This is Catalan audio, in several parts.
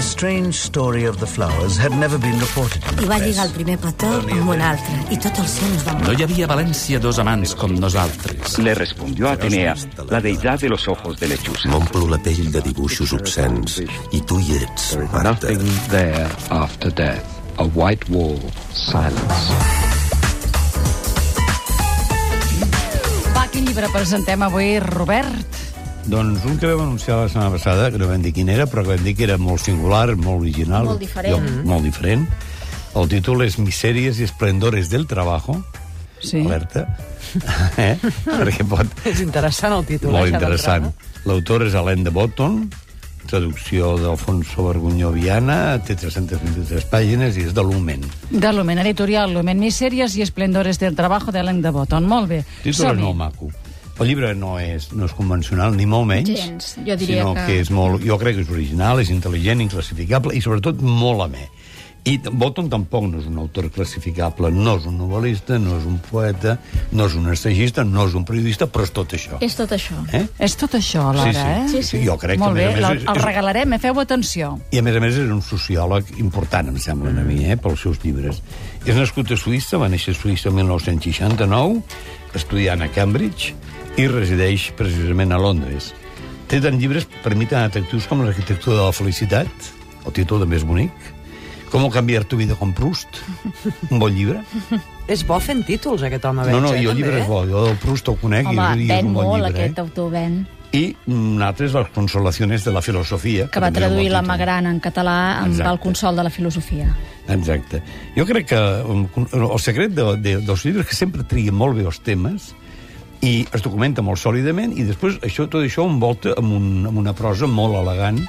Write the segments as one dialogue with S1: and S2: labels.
S1: the strange story of the flowers had never been reported in the
S2: I va lligar el primer petó amb un altre, i tot el cielo es va
S3: No hi havia València dos amants com nosaltres.
S4: Le respondió Atenea, la deidad de los ojos de lechuza.
S5: M'omplo la pell de dibuixos obscens. I tu hi ets, Marta.
S4: Nothing there after death. A white wall, silence.
S6: Va, quin llibre presentem avui, Robert?
S7: Doncs un que vam anunciar la setmana passada, que no vam dir quin era, però que vam dir que era molt singular, molt original.
S2: Molt diferent.
S7: Jo, molt diferent. El títol és Misèries i esplendores del trabajo.
S6: Sí.
S7: Alerta. eh? Perquè pot...
S8: És interessant el títol.
S7: Molt
S8: eh,
S7: interessant. L'autor és Alain de Botton, traducció d'Alfonso Vergunyó Viana, té 323 pàgines i és de l'Ument.
S6: De Lumen Editorial, Lumen Misèries i Esplendores del Trabajo de Alain de Botton. Molt bé.
S7: Títol és molt maco. El llibre no és, no és convencional, ni molt menys.
S2: Gens. Jo diria
S7: sinó
S2: que-
S7: que... és molt, jo crec que és original, és intel·ligent, inclassificable i sobretot molt amè. I Bolton tampoc no és un autor classificable, no és un novel·lista, no és un poeta, no és un assagista, no és un periodista, però és tot això.
S2: És tot això.
S7: Eh?
S6: És tot això, alhora,
S7: sí, sí.
S6: eh?
S7: Sí, sí. Jo crec
S6: Molt
S7: que, a
S6: bé,
S7: més més, és-
S6: el
S7: és-
S6: regalarem, eh? Feu atenció.
S7: I a més a més és un sociòleg important, em sembla a mi, eh, pels seus llibres. És nascut a Suïssa, va néixer a Suïssa el 1969, estudiant a Cambridge, i resideix precisament a Londres. Té tant llibres per mi tan atractius com l'arquitectura de la felicitat, el títol també és bonic, Com canviar tu vida com Proust, un bon llibre.
S8: És bo fent títols, aquest home, veig.
S7: No, no,
S8: eh,
S7: jo el llibre és bo, jo el Proust el conec
S2: Home,
S7: i, i és un bon
S2: molt,
S7: llibre.
S2: aquest
S7: Eh?
S2: autor ven.
S7: I un altre és les consolacions de la filosofia.
S2: Que va
S7: és un
S2: traduir la. Magrana en català amb
S7: Exacte.
S2: el consol de la filosofia.
S7: Exacte. Jo crec que um, el secret de, de, dels llibres que sempre triguen molt bé els temes i es documenta molt sòlidament i després això, tot això envolta amb, un, amb una prosa molt elegant.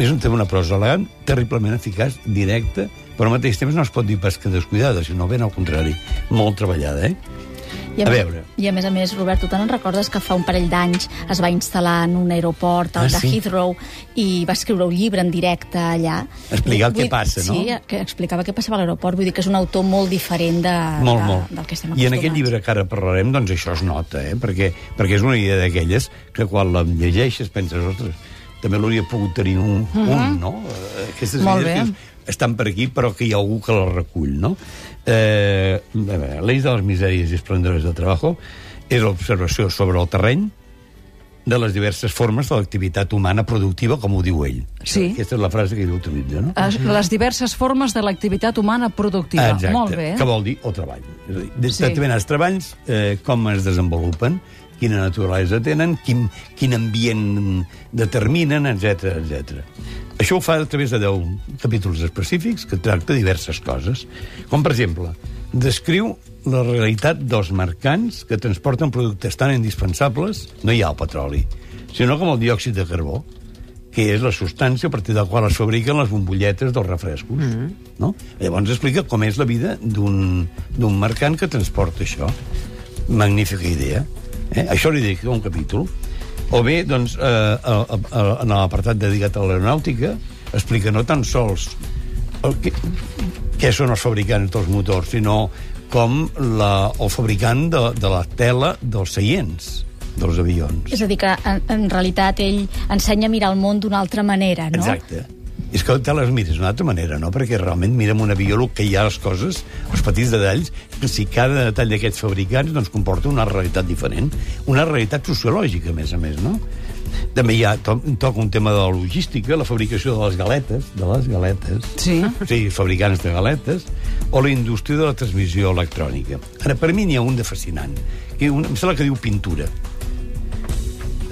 S7: És un tema, una prosa elegant, terriblement eficaç, directa, però al mateix temps no es pot dir pas que descuidada, sinó ben al contrari, molt treballada, eh?
S2: I
S7: A
S2: més-
S7: veure.
S2: I a més a més, Robert, tu te'n recordes que fa un parell d'anys es va instal·lar en un aeroport, el
S7: Ah,
S2: de
S7: sí?
S2: Heathrow, i va escriure un llibre en directe allà.
S7: Explicar el
S2: Vull-
S7: que passa, no?
S2: Sí, que explicava què passava a l'aeroport. Vull dir que és un autor molt diferent de,
S7: Molt,
S2: de,
S7: molt.
S2: del que estem
S7: I en
S2: acostumats.
S7: aquest llibre que ara parlarem, doncs això es nota, eh? perquè, perquè és una idea d'aquelles que quan la llegeixes penses, ostres, també l'hauria pogut tenir un, un no? Eh, Aquestes
S6: Mhm. Molt
S7: idees
S6: bé.
S7: que estan per aquí, però que hi ha algú que les recull, no? Eh, a veure, L'eix de les misèries i esplendores del trabajo és l'observació sobre el terreny de les diverses formes de l'activitat humana productiva, com ho diu ell.
S6: Sí.
S7: Aquesta és la frase que ell utilitza, no?
S6: Es- Les diverses formes de l'activitat humana productiva.
S7: Exacte,
S6: Molt bé.
S7: que vol dir el treball. És a dir, de
S6: Sí.
S7: determinats treballs, eh, com es desenvolupen, quina naturalesa tenen, quin, quin ambient determinen, etc etc. Això ho fa a través de 10 capítols específics que tracta diverses coses. Com, per exemple, descriu la realitat dels mercants que transporten productes tan indispensables, no hi ha el petroli, sinó com el diòxid de carbó, que és la substància a partir de la qual es fabriquen les bombolletes dels refrescos. Mm -hmm. no? Llavors explica com és la vida d'un mercant que transporta això. Magnífica idea. Eh? Això li dedica un capítol. O bé, doncs, eh, a, a, a, en l'apartat dedicat a l'aeronàutica, explica no tan sols el que, què són els fabricants dels motors, sinó com la, el fabricant de, de la tela dels seients dels avions.
S2: És a dir, que en, en realitat ell ensenya a mirar el món d'una altra manera, no?
S7: Exacte. És que te les mires d'una altra manera, no? Perquè realment mira amb un avió el que hi ha les coses, els petits detalls, que si cada detall d'aquests fabricants doncs, comporta una realitat diferent, una realitat sociològica, a més a més, no? També hi ha, to toca un tema de la logística, la fabricació de les galetes, de les galetes,
S6: Sí.
S7: sí, fabricants de galetes, o la indústria de la transmissió electrònica. Ara, per mi n'hi ha un de fascinant, que un, em sembla que diu pintura.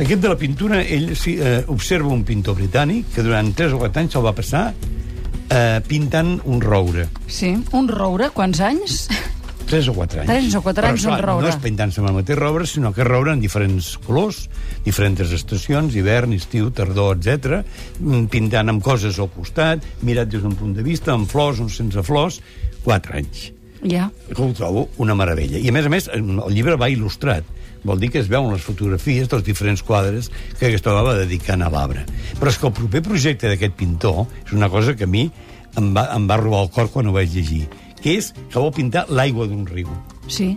S7: Aquest de la pintura, ell sí, eh, observa un pintor britànic que durant 3 o 4 anys se'l va passar eh, pintant un roure.
S6: Sí. Un roure, quants anys?
S7: 3 o 4 anys.
S6: Tres o quatre anys,
S7: Però,
S6: un roure.
S7: No és pintant-se amb el mateix roure, sinó que roure en diferents colors, diferents estacions, hivern, estiu, tardor, etc, pintant amb coses al costat, mirat des d'un punt de vista, amb flors, uns sense flors, 4 anys.
S6: Ja.
S7: que ho trobo una meravella. I, a més a més, el llibre va il·lustrat. Vol dir que es veuen les fotografies dels diferents quadres que aquest home va dedicant a l'arbre. Però és que el proper projecte d'aquest pintor és una cosa que a mi em va, em va robar el cor quan ho vaig llegir, que és que vol pintar l'aigua d'un riu.
S6: Sí.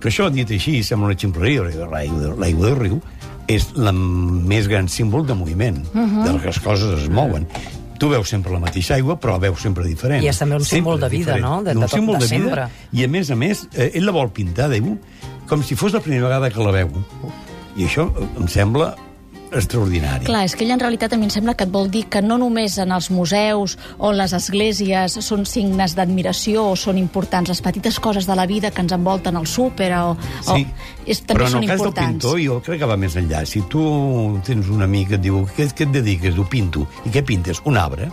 S7: Que això, dit així, sembla una ximpleria, l'aigua de- del riu és la més gran símbol de moviment, uh -huh. de les que les coses es mouen. tu veus sempre la mateixa aigua, però la veus sempre diferent.
S8: I és també un símbol
S7: Sempre
S8: de vida,
S7: diferent.
S8: no? De-
S7: I un
S8: de tot-
S7: símbol
S8: de
S7: de, vida,
S8: sempre.
S7: I, a més a més, eh, ell la vol pintar, Déu, com si fos la primera vegada que la veu. I això em sembla extraordinari.
S2: Clar, és que ell en realitat a mi em sembla que et vol dir que no només en els museus o les esglésies són signes d'admiració o són importants les petites coses de la vida que ens envolten al súper o,
S7: Sí,
S2: o és, també
S7: però en el cas del
S2: importants.
S7: pintor jo crec que va més enllà. Si tu tens un amic que et diu què, què et dediques? Diu, pinto. I què pintes? Un arbre.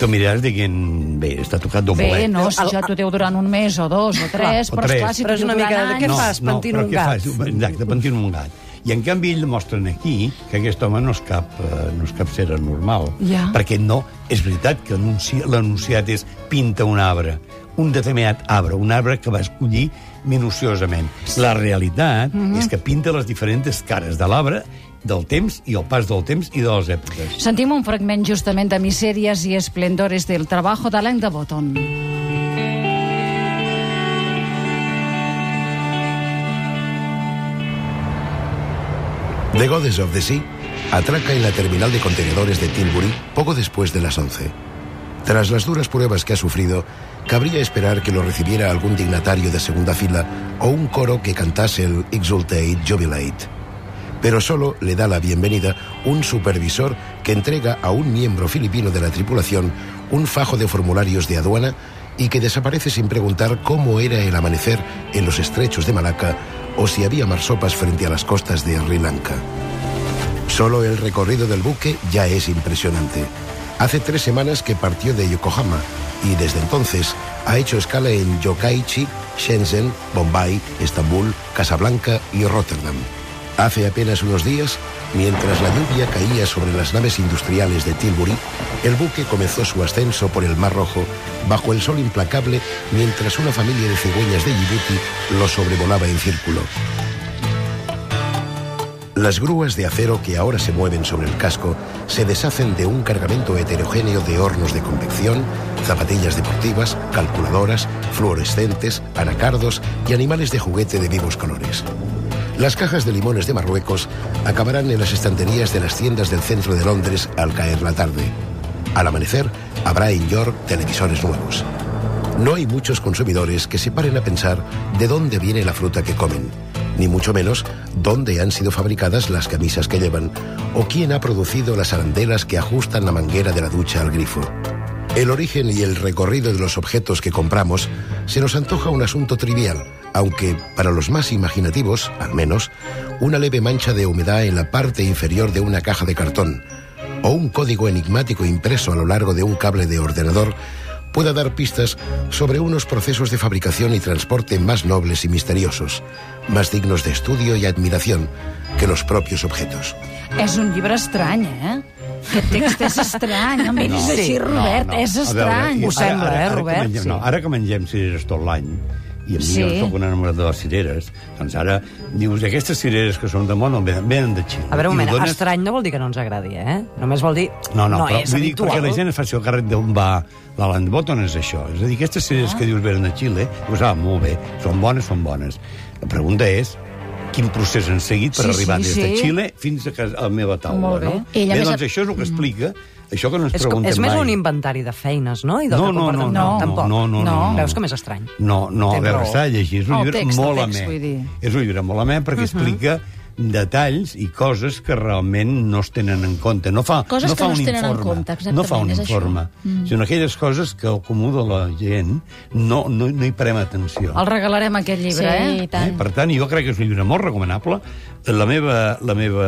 S7: Tu miraràs dient, bé, està tocat d'un
S6: Bé,
S7: bolet.
S6: no, si ja t'ho diu durant un mes o dos o tres,
S7: o
S6: però
S7: tres.
S6: esclar, si
S8: Però és una mica de
S6: anys...
S8: què
S7: no,
S8: fas?
S7: no,
S8: Pentino un
S7: què
S8: gat.
S7: Fas? Exacte, pentino un gat. I en canvi ell mostren aquí que aquest home no és cap, eh, no és cap ser normal.
S6: Ja.
S7: Perquè no, és veritat que anunci- l'anunciat és pinta un arbre, un determinat arbre, un arbre que va escollir minuciosament. La realitat
S6: Mhm.
S7: és que pinta les diferents cares de l'arbre, del temps i el pas del temps i de les èpoques.
S6: Sentim un fragment justament de Misèries i esplendores del trabajo d'Alain de Botton.
S9: The Goddess of the Sea atraca en la terminal de contenedores de Tilbury poco después de las 11. Tras las duras pruebas que ha sufrido, cabría esperar que lo recibiera algún dignatario de segunda fila o un coro que cantase el Exultate Jubilate. Pero solo le da la bienvenida un supervisor que entrega a un miembro filipino de la tripulación un fajo de formularios de aduana y que desaparece sin preguntar cómo era el amanecer en los estrechos de Malaca o si había marsopas frente a las costas de Sri Lanka. Solo el recorrido del buque ya es impresionante. Hace tres semanas que partió de Yokohama y desde entonces ha hecho escala en Yokkaichi, Shenzhen, Bombay, Estambul, Casablanca y Rotterdam. Hace apenas unos días, mientras la lluvia caía sobre las naves industriales de Tilbury, el buque comenzó su ascenso por el Mar Rojo bajo el sol implacable mientras una familia de cigüeñas de Djibouti lo sobrevolaba en círculo. Las grúas de acero que ahora se mueven sobre el casco se deshacen de un cargamento heterogéneo de hornos de convección, zapatillas deportivas, calculadoras, fluorescentes, anacardos y animales de juguete de vivos colores. Las cajas de limones de Marruecos acabarán en las estanterías de las tiendas del centro de Londres al caer la tarde. Al amanecer, habrá en York televisores nuevos. No hay muchos consumidores que se paren a pensar de dónde viene la fruta que comen, ni mucho menos dónde han sido fabricadas las camisas que llevan, o quién ha producido las arandelas que ajustan la manguera de la ducha al grifo. El origen y el recorrido de los objetos que compramos se nos antoja un asunto trivial, aunque para los más imaginativos, al menos, una leve mancha de humedad en la parte inferior de una caja de cartón o un código enigmático impreso a lo largo de un cable de ordenador pueda dar pistas sobre unos procesos de fabricación y transporte más nobles y misteriosos, más dignos de estudio y admiración que los propios objetos.
S6: És un llibre estrany, eh? Aquest text és estrany, em miris no, així, Robert, és
S7: A veure,
S6: estrany.
S7: i
S8: Ho sembla, eh,
S7: que
S8: Robert?
S7: Mengem,
S8: Sí.
S7: no, ara que mengem cireres tot l'any, i a mi
S6: Sí.
S7: jo soc un enamorat de les cireres, doncs ara dius, aquestes cireres que són de món venen, venen de Xile.
S8: A veure, un moment,
S7: dones-
S8: estrany no vol dir que no ens agradi, eh? Només vol dir...
S7: No, no,
S8: no
S7: però
S8: és
S7: vull dir perquè la gent es faci el carret d'on va la Landbotton és això. És a dir, aquestes cireres ah. que dius venen de Xile, dius, ah, molt bé, són bones, són bones. La pregunta és, quin procés han seguit per
S6: Sí,
S7: arribar
S6: sí,
S7: des de
S6: sí.
S7: Xile fins a, casa, a la meva taula,
S6: Molt bé.
S7: no?
S2: Ell, a
S7: bé,
S2: més,
S7: doncs
S2: a-
S7: això és el que explica, això que no ens
S8: És,
S7: preguntem
S8: és més
S7: mai.
S8: un inventari de feines, no? I del
S7: No,
S8: que
S7: no,
S8: comporta-
S7: no,
S6: no,
S8: tampoc.
S7: no, no,
S6: no.
S8: Veus com és estrany?
S7: No, no, a veure, s'ha de llegir. És un llibre
S6: text,
S7: molt amè. És un llibre molt amè perquè explica detalls i coses que realment no es tenen en compte. No fa,
S2: Coses
S7: no
S2: que
S7: fa
S2: no
S7: un
S2: es tenen en
S7: informe.
S2: compte, exactament,
S7: no fa un informe. Mm. Sinó aquelles coses que al comú de la gent no, no, no hi parem atenció.
S6: El regalarem aquest llibre,
S2: Sí,
S6: eh?
S2: i tant.
S7: Eh? Per tant, jo crec que és un llibre molt recomanable. La meva, la meva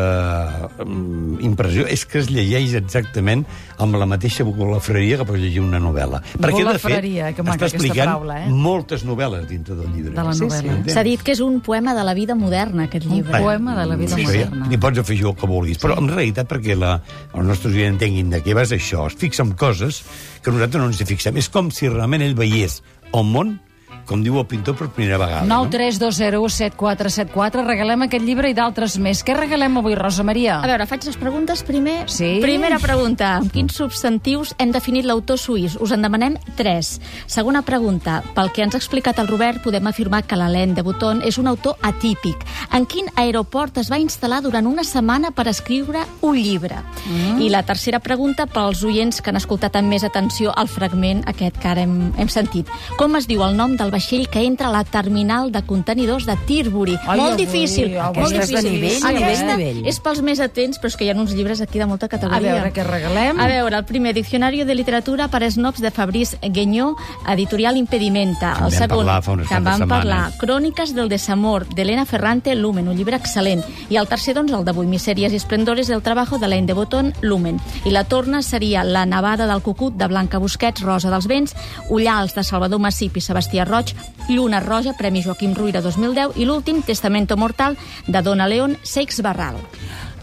S7: um, impressió és que es llegeix exactament amb la mateixa vocabularia que pots llegir una novel·la. Perquè, de fet,
S6: que
S7: està explicant
S6: paraula, eh?
S7: moltes novel·les dintre del llibre.
S6: De la
S8: Sí,
S6: novel·la.
S8: sí.
S7: Entens?
S2: S'ha dit que és un poema de la vida moderna, aquest llibre.
S6: Un poema de la vida
S7: Sí,
S6: moderna.
S7: N'hi pots afegir el que vulguis. Però, en realitat, perquè la, els nostres oients entenguin de què vas això, es fixa en coses que nosaltres no ens hi fixem. És com si realment ell veiés el món com diu el pintor, per primera vegada.
S6: 9 3 2 0 1 7 4 7 4. Regalem aquest llibre i d'altres més. Què regalem avui, Rosa Maria?
S2: A veure, faig les preguntes primer.
S6: Sí.
S2: Primera pregunta. Amb quins substantius hem definit l'autor suís? Us en demanem tres. Segona pregunta. Pel que ens ha explicat el Robert, podem afirmar que l'Alain de Botton és un autor atípic. En quin aeroport es va instal·lar durant una setmana per escriure un llibre? Mm. I la tercera pregunta, pels oients que han escoltat amb més atenció el fragment aquest que ara hem, hem sentit. Com es diu el nom del vaixell que entra a la terminal de contenidors de Tilbury?
S6: Ai,
S2: molt
S6: avui,
S2: difícil.
S6: avui
S2: molt difícil.
S8: nivell,
S2: Aquesta
S8: eh? Nivell.
S2: és pels més atents, però és que hi ha uns llibres aquí de molta
S6: A
S2: categoria.
S6: veure què regalem.
S2: A veure, el primer, Diccionari de Literatura per Snobs de Fabrice Guignó, editorial Impedimenta.
S7: En
S2: el
S7: vam
S2: segon,
S7: parlar
S2: que en vam parlar. Cròniques del desamor, d'Helena Ferrante, Lumen, un llibre excel·lent. I el tercer, doncs, el d'avui, Misèries i esplendores del trabajo de l'Ain de Botón, Lumen. I la torna seria La nevada del cucut, de Blanca Busquets, Rosa dels Vents, Ullals, de Salvador Massip i Sebastià Roig, Lluna Roja, Premi Joaquim Ruïra 2010, i l'últim, Testamento Mortal, de Dona León, Seix Barral.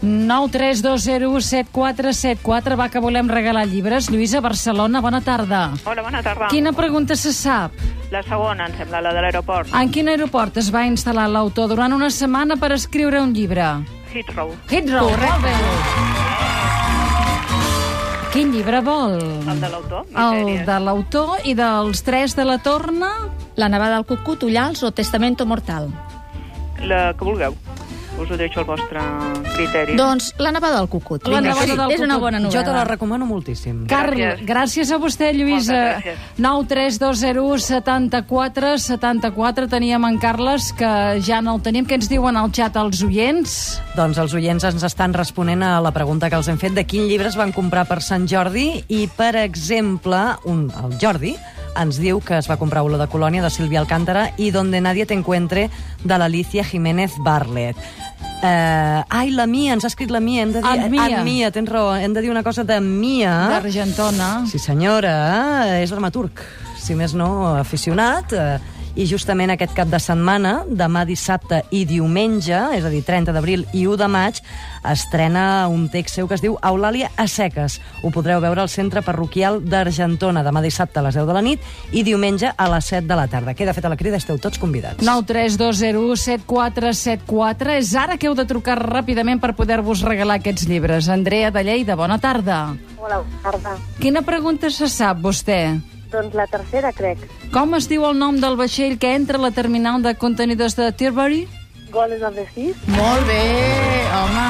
S6: 9 3 2 0 1 7 4 7 4. Va, que volem regalar llibres. Lluïsa, Barcelona, bona tarda.
S10: Hola, bona tarda.
S6: Quina pregunta se sap?
S10: La segona, em sembla, la de l'aeroport.
S6: En quin aeroport es va instal·lar l'autor durant una setmana per escriure un llibre?
S10: Heathrow.
S6: Heathrow, molt bé. Quin llibre vol?
S10: El de l'autor,
S6: El de l'autor i dels tres de la torna?
S2: La nevada del cucut, Ullals o Testamento Mortal?
S10: La que vulgueu. Us ho deixo al vostre criteri.
S2: Doncs La nevada del cucut.
S6: La nevada
S2: sí,
S6: del
S2: és una
S6: cucut.
S2: bona novel·la.
S8: Jo te la recomano moltíssim.
S6: Carl,
S10: Gràcies.
S6: gràcies a vostè, Lluïsa.
S10: Moltes gràcies.
S6: 9 3 2 0 1 74 74. Teníem en Carles, que ja no el tenim. Què ens diuen al xat els oients?
S8: Doncs els oients ens estan responent a la pregunta que els hem fet de quin llibre es van comprar per Sant Jordi i, per exemple, un, el Jordi ens diu que es va comprar Olor de Colònia de Sílvia Alcántara i Donde nadie te encuentre de l'Alicia Jiménez Barlet. Uh, ai, la Mia, ens ha escrit la Mia. Hem de dir,
S6: En Mia.
S8: En Mia, tens raó. Hem de dir una cosa de Mia.
S6: D'Argentona.
S8: Sí, senyora, és dramaturg, si més no, aficionat, eh, i justament aquest cap de setmana, demà dissabte i diumenge, és a dir, 30 d'abril i 1 de maig, estrena un text seu que es diu Eulàlia a seques. Ho podreu veure al Centre Parroquial d'Argentona, demà dissabte a les 10 de la nit i diumenge a les 7 de la tarda. Queda feta la crida, esteu tots convidats.
S6: 9 3 2 0 1 7 4 7 4. És ara que heu de trucar ràpidament per poder-vos regalar aquests llibres. Andrea de Lleida, bona tarda.
S11: Hola, bona tarda.
S6: Quina pregunta se sap, vostè?
S11: Doncs la tercera, crec.
S6: Com es diu el nom del vaixell que entra a la terminal de contenidors de Tilbury?
S11: Goles of the Seas.
S2: Molt bé, home.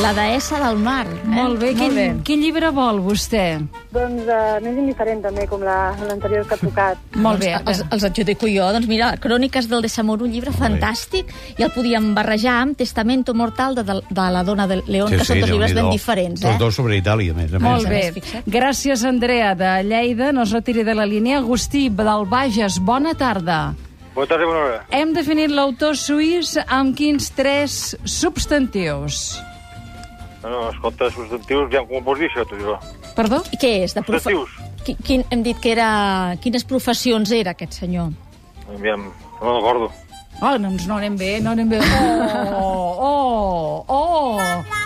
S2: La deessa del mar. Eh?
S6: Molt bé. Quin, quin llibre vol, vostè?
S11: Doncs uh, més indiferent, també, com la- l'anterior que ha tocat.
S6: Molt bé.
S2: Els, els adjudico jo. Doncs mira, Cròniques del desamor, un llibre fantàstic, i el podíem barrejar amb Testamento mortal de, de, de la dona de León, que són dos llibres ben diferents.
S7: Tots
S2: Eh?
S7: dos sobre Itàlia, a més a més.
S6: Molt
S2: més,
S6: bé. Gràcies, Andrea, de Lleida. No es retiri de la línia. Agustí, del Bages, bona tarda.
S12: Bona tarda, bona hora.
S6: Hem definit l'autor suís amb quins tres substantius?
S12: No, no, escolta, substantius, ja com ho pots dir, això, tot això?
S6: Perdó?
S2: I què és? De profe...
S12: Substantius.
S2: Qui- Quin, hem dit que era... Quines professions era aquest senyor?
S12: Aviam, no me'n recordo.
S6: Oh, doncs no anem bé, no anem bé. Oh, oh, oh.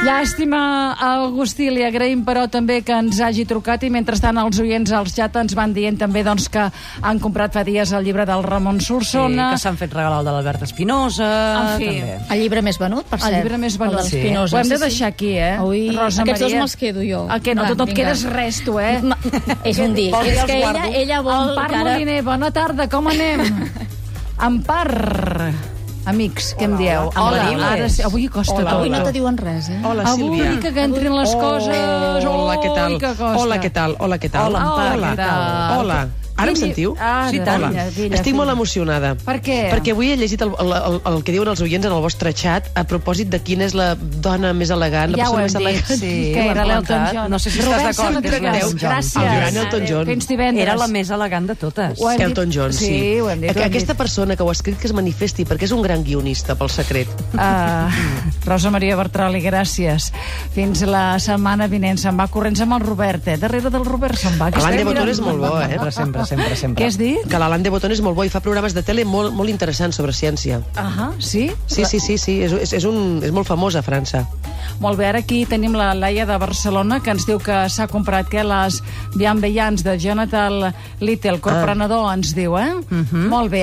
S6: Llàstima, Agustí, li agraïm però també que ens hagi trucat i mentrestant els oients als xat ens van dient també doncs, que han comprat fa dies el llibre del Ramon
S8: Sí,
S6: Solsona.
S8: que s'han fet regalar el de l'Albert Espinosa.
S6: En fi.
S8: també.
S2: El llibre més venut, per
S6: El
S2: cert.
S6: llibre més venut.
S2: El
S8: Sí.
S2: Spinoza.
S6: Ho hem de
S2: Sí, sí.
S6: deixar aquí, eh?
S2: Ui,
S6: Rosa
S2: aquests dos
S6: Maria.
S2: me'ls quedo jo.
S6: El que no,
S2: Va,
S6: tu no et quedes res, tu, eh?
S2: Ma, és un dir És que ella, ella vol...
S6: Empar
S2: que ara-
S6: Moliner, bona tarda, com anem? Empar, amics, què em dieu?
S8: Hola,
S6: Hola, ara sí, avui costa
S13: Hola,
S6: tot.
S2: Avui no te diuen res, eh?
S13: Hola,
S6: Avui
S13: Sílvia.
S6: que, que entrin les coses...
S13: Hola, què tal? Hola, què tal? Hola, què tal?
S6: Hola, què tal?
S13: Hola. Ara em sentiu?
S6: Ara,
S13: sí, tant.
S6: filla, filla,
S13: Estic
S6: filla.
S13: molt emocionada.
S6: Per què?
S13: Perquè avui he llegit el, el, el, el que diuen els oients en el vostre xat a propòsit de quina és la dona més elegant, la
S6: Ja ho
S13: persona
S6: hem
S13: més
S6: dit,
S13: elegant.
S6: sí, que era l'Elton. John.
S8: No sé si
S6: Robert
S8: estàs d'acord.
S6: Gràcies.
S13: El gran Elton John.
S6: Fins divendres.
S8: Era la més elegant de totes.
S13: Elton John, sí.
S6: Sí, ho hem dit, ho hem
S13: Aquesta
S6: dit.
S13: persona que ho ha escrit que es manifesti, perquè és un gran guionista, pel secret.
S6: Uh, Rosa Maria Bertroli, gràcies. Fins la setmana vinent. Se'n va corrents amb el Robert, eh? Darrere del Robert se'n va.
S13: L'any de Botón
S6: mirant-
S13: és molt bo, eh?
S8: Sempre, sempre, sempre, sempre.
S6: Què has dit?
S13: Que l'Alain de Botton és molt bo i fa programes de tele molt, molt interessants sobre ciència.
S6: Ahà, sí?
S13: Sí, sí, sí, sí. És, és, és, un, és molt famós a França.
S6: Molt bé, ara aquí tenim la Laia de Barcelona, que ens diu que s'ha comprat que les Bienveillants de Jonathan Little, corprenedor, ens diu, eh? Molt bé.